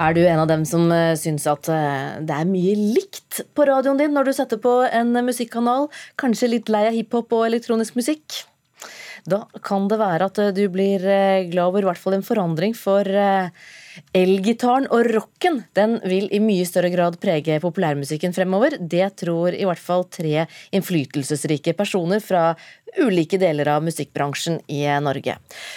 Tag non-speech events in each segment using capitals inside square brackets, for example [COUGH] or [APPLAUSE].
Er du en av dem som uh, syns at uh, det er mye likt på radioen din når du setter på en musikkanal? Kanskje litt lei av hiphop og elektronisk musikk? Da kan det være at du blir glad over i hvert fall en forandring, for Elgitaren og rocken den vil i mye større grad prege populærmusikken fremover. Det tror i hvert fall tre innflytelsesrike personer fra ulike deler av musikkbransjen i Norge.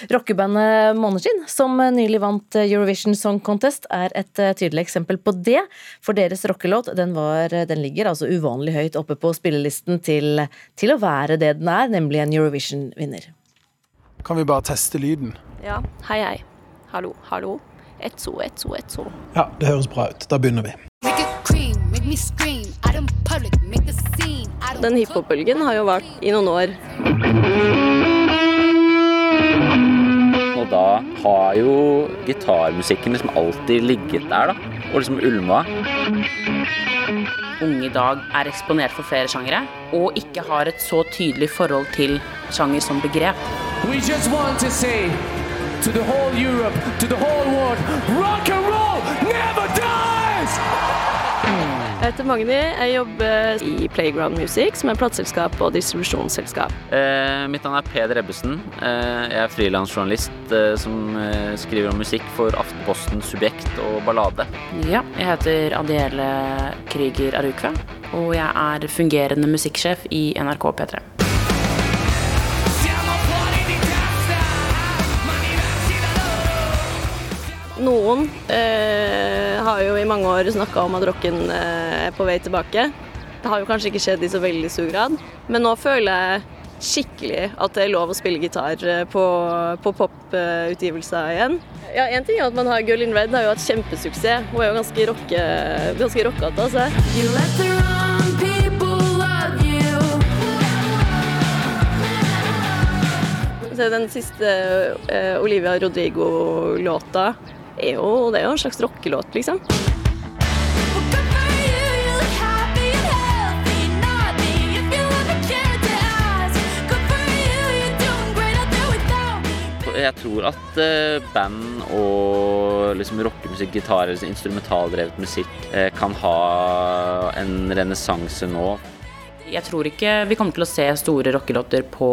Rockebandet Måneskinn, som nylig vant Eurovision Song Contest, er et tydelig eksempel på det. For deres rockelåt den, var, den ligger altså uvanlig høyt oppe på spillelisten til, til å være det den er, nemlig en Eurovision-vinner. Kan vi bare teste lyden? Ja. Hei, hei. Hallo, hallo. Etso, etso, etso. Ja, det høres bra ut. Da begynner vi. Den hiphop-bølgen har jo vært i noen år. Og da har jo gitarmusikken liksom alltid ligget der, da. Og liksom ulma. Unge i dag er eksponert for flere sjangere, og ikke har et så tydelig forhold til sjanger som begrep. We just want to say to the whole Europe, to the whole world. Rock and roll never dies! Jeg heter Magni. Jeg jobber i Playground Music, som er plateselskap og distribusjonsselskap. Eh, mitt navn er Peder Ebbesen. Eh, jeg er frilansjournalist eh, som eh, skriver om musikk for Aftenposten, Subjekt og Ballade. Ja, jeg heter Adiele Krüger Arukve, og jeg er fungerende musikksjef i NRK P3. Noen eh, har jo i mange år snakka om at rocken eh, er på vei tilbake. Det har jo kanskje ikke skjedd i så veldig stor grad, men nå føler jeg skikkelig at det er lov å spille gitar eh, på, på poputgivelser igjen. Ja, Én ting er at man har Girl in Red har jo hatt kjempesuksess. Hun er jo ganske, rocke, ganske rockete, altså. Så den siste uh, Olivia Rodrigo-låta er jo, det er jo en slags rockelåt, liksom. Jeg tror at uh, band og liksom rockemusikk, gitar eller instrumentaldrevet musikk uh, kan ha en renessanse nå. Jeg tror ikke vi kommer til å se store rockelåter på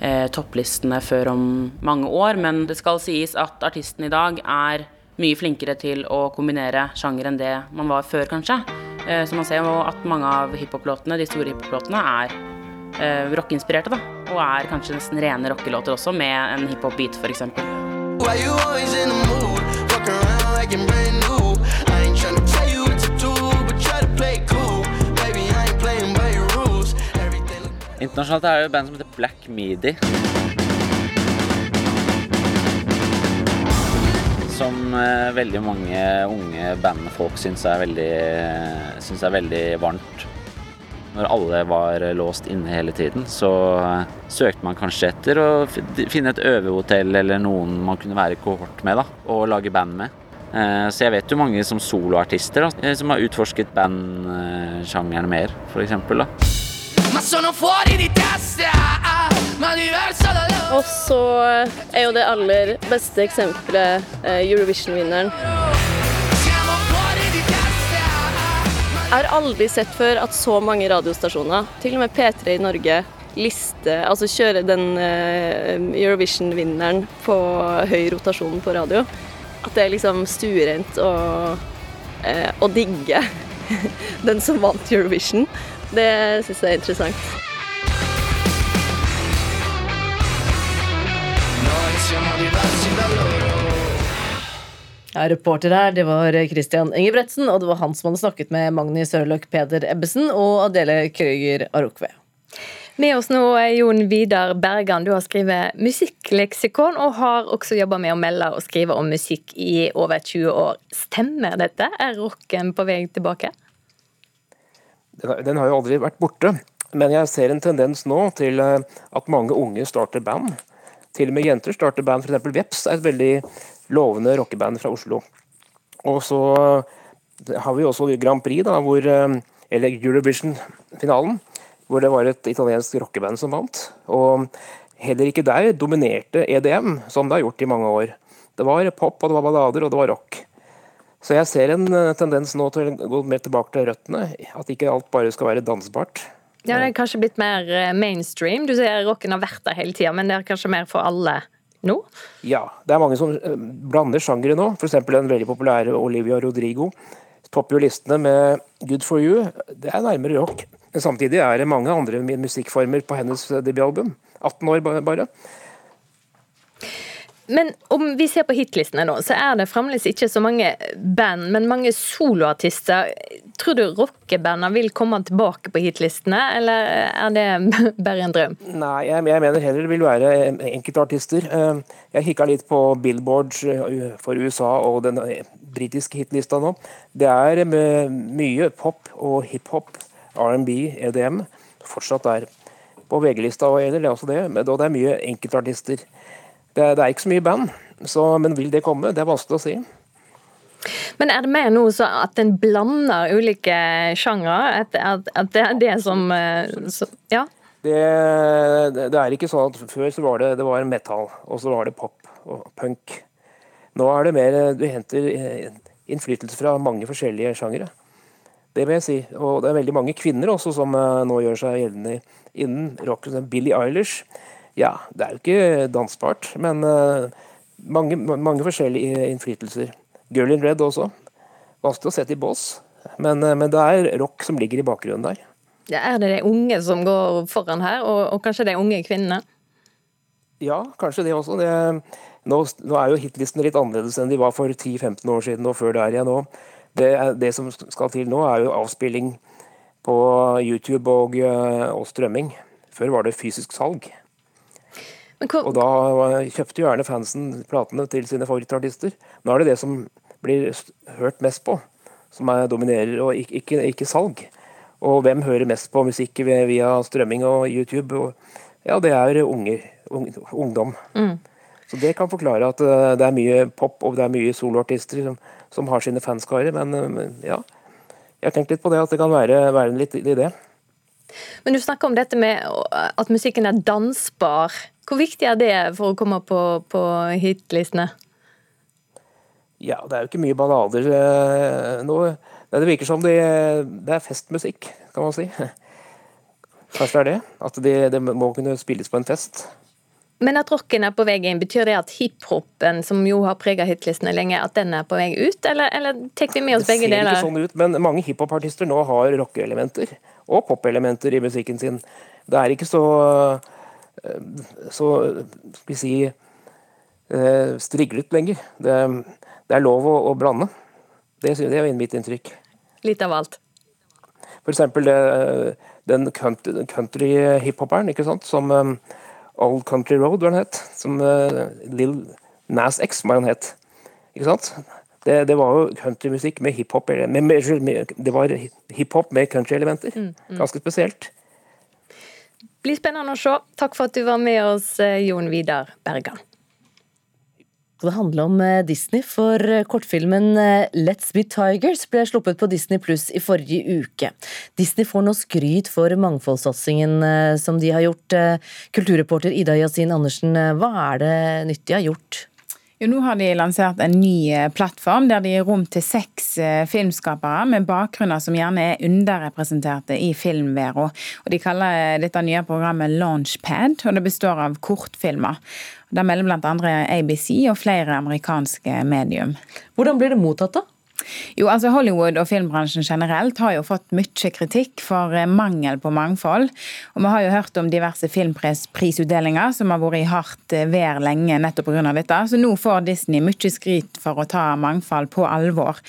eh, topplistene før om mange år. Men det skal sies at artisten i dag er mye flinkere til å kombinere sjanger enn det man var før, kanskje. Eh, så man ser jo at mange av hiphoplåtene, de store hiphoplåtene, er eh, rockeinspirerte, da. Og er kanskje nesten rene rockelåter også, med en hiphop-beat, f.eks. Why you always in the mood? Fuck around like you're brand new. I Internasjonalt er det jo band som heter Black Midi. Som eh, veldig mange unge bandfolk syns er, veldig, syns er veldig varmt. Når alle var låst inne hele tiden, så eh, søkte man kanskje etter å finne et øvehotell eller noen man kunne være i kohort med da, og lage band med. Eh, så jeg vet jo mange som soloartister da, eh, som har utforsket bandsjangeren mer, f.eks. Og så er jo det aller beste eksempelet eh, Eurovision-vinneren. Jeg har aldri sett før at så mange radiostasjoner, til og med P3 i Norge, liste, altså kjører den eh, Eurovision-vinneren på høy rotasjon på radio. At det er liksom stuerent å, eh, å digge [LAUGHS] den som vant Eurovision. Det syns jeg er interessant. Ja, reporter her, det var Christian Ingebretsen, og det var han som hadde snakket med Magni Sørløk Peder Ebbesen og Adele Krøger Arokve. Med oss nå er Jon Vidar Bergan. Du har skrevet musikkleksikon, og har også jobba med å melde og skrive om musikk i over 20 år. Stemmer dette? Er rocken på vei tilbake? Den har jo aldri vært borte. Men jeg ser en tendens nå til eh, at mange unge starter band. Til og med jenter starter band. F.eks. Veps er et veldig lovende rockeband fra Oslo. Og så har vi også Grand Prix, da, hvor, eh, eller Eurovision-finalen, hvor det var et italiensk rockeband som vant. Og heller ikke der dominerte EDM, som det har gjort i mange år. Det var pop, og det var ballader, og det var rock. Så jeg ser en eh, tendens nå til å gå mer tilbake til røttene. At ikke alt bare skal være dansbart. Ja, Det er kanskje blitt mer eh, mainstream. Du sier rocken har vært der hele tida, men det er kanskje mer for alle nå? Ja, det er mange som eh, blander sjangere nå. F.eks. den veldig populære Olivia Rodrigo. Topper jo listene med 'Good for You'. Det er nærmere rock. Men samtidig er det mange andre musikkformer på hennes debutalbum. 18 år bare. Men om vi ser på hitlistene nå, så er det fremdeles ikke så mange band, men mange soloartister. Tror du rockebandene vil komme tilbake på hitlistene, eller er det [LAUGHS] bare en drøm? Nei, jeg, mener heller det vil være enkelte artister. jeg kikka litt på Billboard eh, for USA og den eh, britiske hitlista nå. Det er mye pop og hiphop, R&B, EDM, fortsatt der. På VG-lista gjelder det også det, og det er mye enkeltartister. Det, det er ikke så mye band, så, men vil det komme? Det er vanskelig å si. Men er det mer nå så at en blander ulike sjangre? At, at, at, det er det som eh, så, Ja? Det, det, er ikke sånn at før så var det, det var metal, og så var det pop og punk. Nå er det mer Du henter eh, innflytelse fra mange forskjellige sjangere. Det vil jeg si. Og det er veldig mange kvinner også som eh, nå gjør seg gjeldende innen rock. Billie Eilish ja, det er jo ikke dansbart, men uh, mange, mange, forskjellige innflytelser. Girl in Red også. Vanskelig å sette i bås, men, uh, men, det er rock som ligger i bakgrunnen der. Ja, er det de unge som går foran her, og, og kanskje de unge kvinnene? Ja, kanskje det også. Det, nå, nå, er jo hitlistene litt annerledes enn de var for 10-15 år siden og før der igjen nå. Det, det, som skal til nå, er jo avspilling på YouTube og, eh, og strømming. Før var det fysisk salg. Og da kjøpte jo gjerne fansen platene til sine favorittartister. Nå er det det som blir hørt mest på, som er dominerer, og ikke, ikke, ikke salg. Og hvem hører mest på musikk via strømming og YouTube? Og, ja, det er unger. ungdom. Mm. Så det kan forklare at eh, det er mye pop og det er mye soloartister som, som, har sine fanskarer. Men eh, ja, jeg har tenkt litt på det, at det kan være, være litt i det. Men du snakker om dette med at musikken er dansbar. Hvor viktig er det for å komme på, på hitlistene? Ja, det er jo ikke mye ballader eh, nå. Det virker som det, det, er festmusikk, kan man si. Kanskje det er det? At det, det, må kunne spilles på en fest. Men at rocken er på vei inn, betyr det at hiphopen, som jo har prega hitlistene lenge, at den er på vei ut, eller, eller tar vi med oss begge deler? Det ser ikke sånn ut, men mange hiphopartister nå har rockeelementer og popelementer i musikken sin. Det er ikke så så skal vi si eh, striglet lenger. Det, det er lov å, å blande. Det, det er mitt inntrykk. Litt av alt? Eksempel den country-hiphoperen, ikke sant, som um, Old Country Road, hva den het. Som uh, Lill Nas X, hva han het. Ikke sant? Det, det, var jo countrymusikk med hiphop Det var hiphop med country-elementer. Mm, mm. Ganske spesielt blir spennende å se. Takk for at du var med oss, eh, Jon Vidar Bergan. Det handler om eh, Disney, for eh, kortfilmen Let's Be Tigers ble sluppet på Disney pluss i forrige uke. Disney får nå skryt for mangfoldssatsingen som de har gjort. Kulturreporter Ida Yasin Andersen, hva er det nytt de har gjort? Jo, nå har de lansert en ny eh, plattform der de gir rom til seks eh, filmskapere med bakgrunner som gjerne er underrepresenterte i filmvero. Og De kaller eh, dette nye programmet Launchpad, og det består av kortfilmer. Der melder bl.a. ABC og flere amerikanske medium. Hvordan blir det mottatt, da? Jo, altså Hollywood og filmbransjen generelt har jo fått mye kritikk for eh, mangel på mangfold. Og vi har jo hørt om diverse filmprisutdelinger som har vært i hardt eh, vær lenge nettopp pga. dette. Så nå får Disney mye skryt for å ta mangfold på alvor.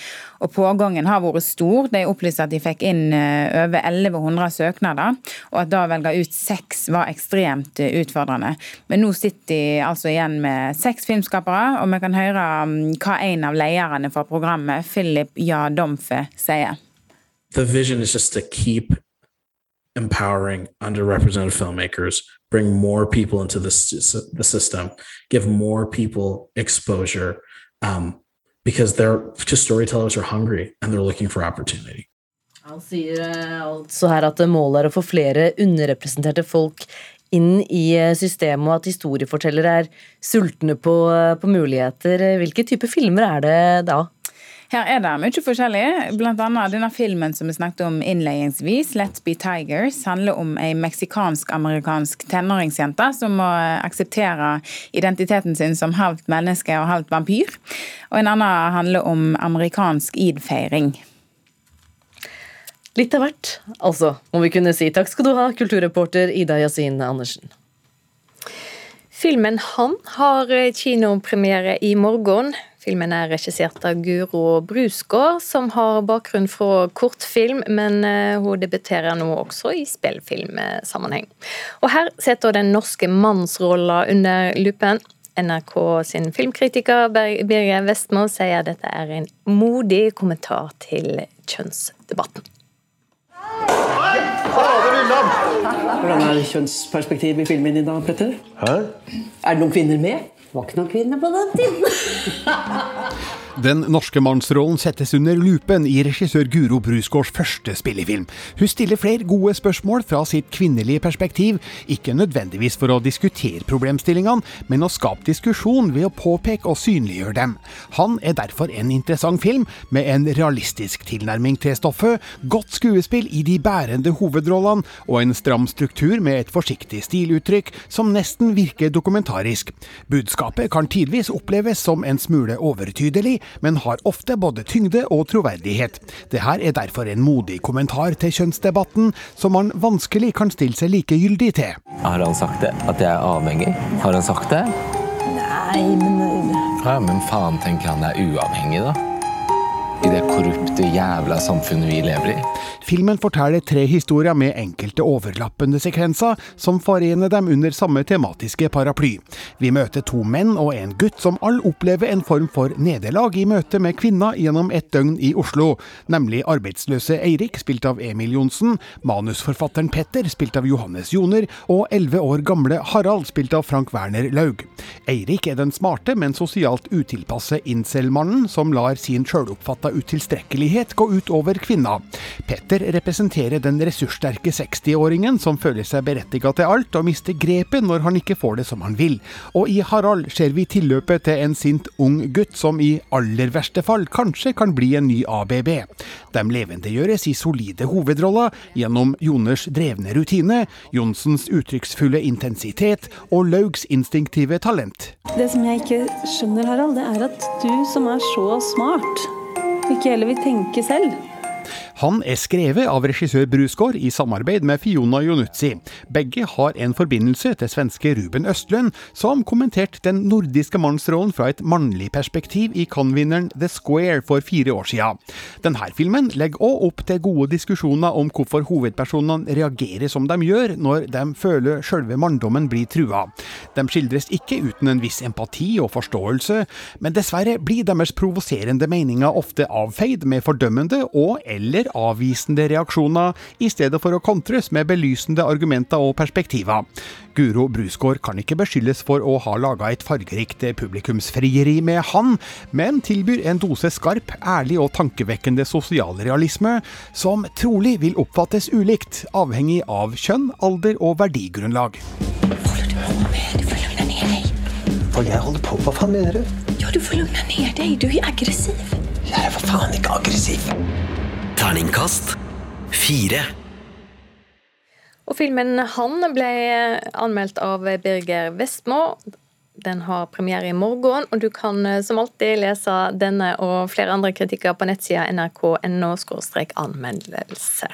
Og pågangen har vært stor. De opplyser at de fikk inn eh, over 1100 søknader, og at da å velge ut seks var ekstremt utfordrende. Men nå sitter de altså igjen med seks filmskapere, og vi kan høre mm, hva en av lederne for programmet, Philip Jadomfe sier. The vision is just to keep empowering underrepresented filmmakers, bring more people into the, the system, give more people exposure, um, because they're just storytellers are hungry and they're looking for opportunity. Han sier eh, altså her at målet er å få flere underrepresenterte folk inn i eh, systemet, og at historiefortellere er sultne på, eh, på muligheter. Hvilke typer filmer er det da? Her er det mye forskjellig. Blant annet denne filmen som vi snakket om innledningsvis, 'Let's Be Tigers', handler om ei meksikansk-amerikansk tenåringsjente som må akseptere identiteten sin som halvt menneske og halvt vampyr. Og en annen handler om amerikansk id-feiring. Litt av hvert, altså, må vi kunne si. Takk skal du ha, kulturreporter Ida Yasin Andersen. Filmen 'Han' har kinopremiere i morgen. Filmen er regissert av Guro Brusgaard, som har bakgrunn fra kortfilm, men eh, hun debuterer nå også i spillfilmsammenheng. Og her setter den norske mannsrolla under lupen. NRK sin filmkritiker Birger Vestmo sier dette er en modig kommentar til kjønnsdebatten. Hvordan er kjønnsperspektivet i filmen din da, Petter? Hæ? Er det noen kvinner med? Det var ikke noen kvinner på den tiden. [LAUGHS] Den norske mannsrollen settes under lupen i regissør Guro Brusgaards første spillefilm. Hun stiller flere gode spørsmål fra sitt kvinnelige perspektiv, ikke nødvendigvis for å diskutere problemstillingene, men å skape diskusjon ved å påpeke og synliggjøre dem. Han er derfor en interessant film, med en realistisk tilnærming til stoffet, godt skuespill i de bærende hovedrollene, og en stram struktur med et forsiktig stiluttrykk som nesten virker dokumentarisk. Budskapet kan tidvis oppleves som en smule overtydelig, men har ofte både tyngde og troverdighet. Det her er derfor en modig kommentar til kjønnsdebatten, som man vanskelig kan stille seg likegyldig til. Har han sagt det? At jeg er avhengig? Har han sagt det? Nei, men Ja, Men faen tenker han er uavhengig, da? I det korrupte jævla samfunnet vi lever i. Filmen forteller tre historier med enkelte overlappende sekvenser, som forener dem under samme tematiske paraply. Vi møter to menn og en gutt som alle opplever en form for nederlag i møte med kvinner gjennom et døgn i Oslo, nemlig arbeidsløse Eirik, spilt av Emil Johnsen, manusforfatteren Petter, spilt av Johannes Joner, og elleve år gamle Harald, spilt av Frank Werner Laug. Eirik er den smarte, men sosialt utilpasse incel-mannen som lar sin sjøloppfatta utilstrekkelighet gå ut over kvinna. Petter representerer den ressurssterke 60-åringen som føler seg berettiga til alt og mister grepet når han ikke får det som han vil. Og i Harald ser vi tilløpet til en sint ung gutt som i aller verste fall kanskje kan bli en ny ABB. De levendegjøres i solide hovedroller gjennom Joners drevne rutine, Johnsens uttrykksfulle intensitet og Laugs instinktive talent. Det som jeg ikke skjønner, Harald, det er at du som er så smart, ikke heller vil tenke selv. Han er skrevet av regissør Brusgaard i samarbeid med Fiona Jonutzi. Begge har en forbindelse til svenske Ruben Østlund, som kommenterte den nordiske mannsrollen fra et mannlig perspektiv i Cannes-vinneren The Square for fire år siden. Denne filmen legger òg opp til gode diskusjoner om hvorfor hovedpersonene reagerer som de gjør når de føler sjølve manndommen blir trua. De skildres ikke uten en viss empati og forståelse, men dessverre blir deres provoserende meninger ofte avfeid med fordømmende og eller avvisende reaksjoner, i stedet for å kontres med belysende argumenter og perspektiver. Guro Brusgaard kan ikke beskyldes for å ha laga et fargerikt publikumsfrieri med han, men tilbyr en dose skarp, ærlig og tankevekkende sosialrealisme, som trolig vil oppfattes ulikt, avhengig av kjønn, alder og verdigrunnlag. Hva jeg holder på Hva faen mener du? Ja, du får lugna ned deg. Du er aggressiv. Jeg er for faen ikke aggressiv. Terningkast fire. Og filmen 'Han' ble anmeldt av Birger Vestmo. Den har premiere i morgen, og du kan som alltid lese denne og flere andre kritikker på nettsida nrk.no anmeldelser.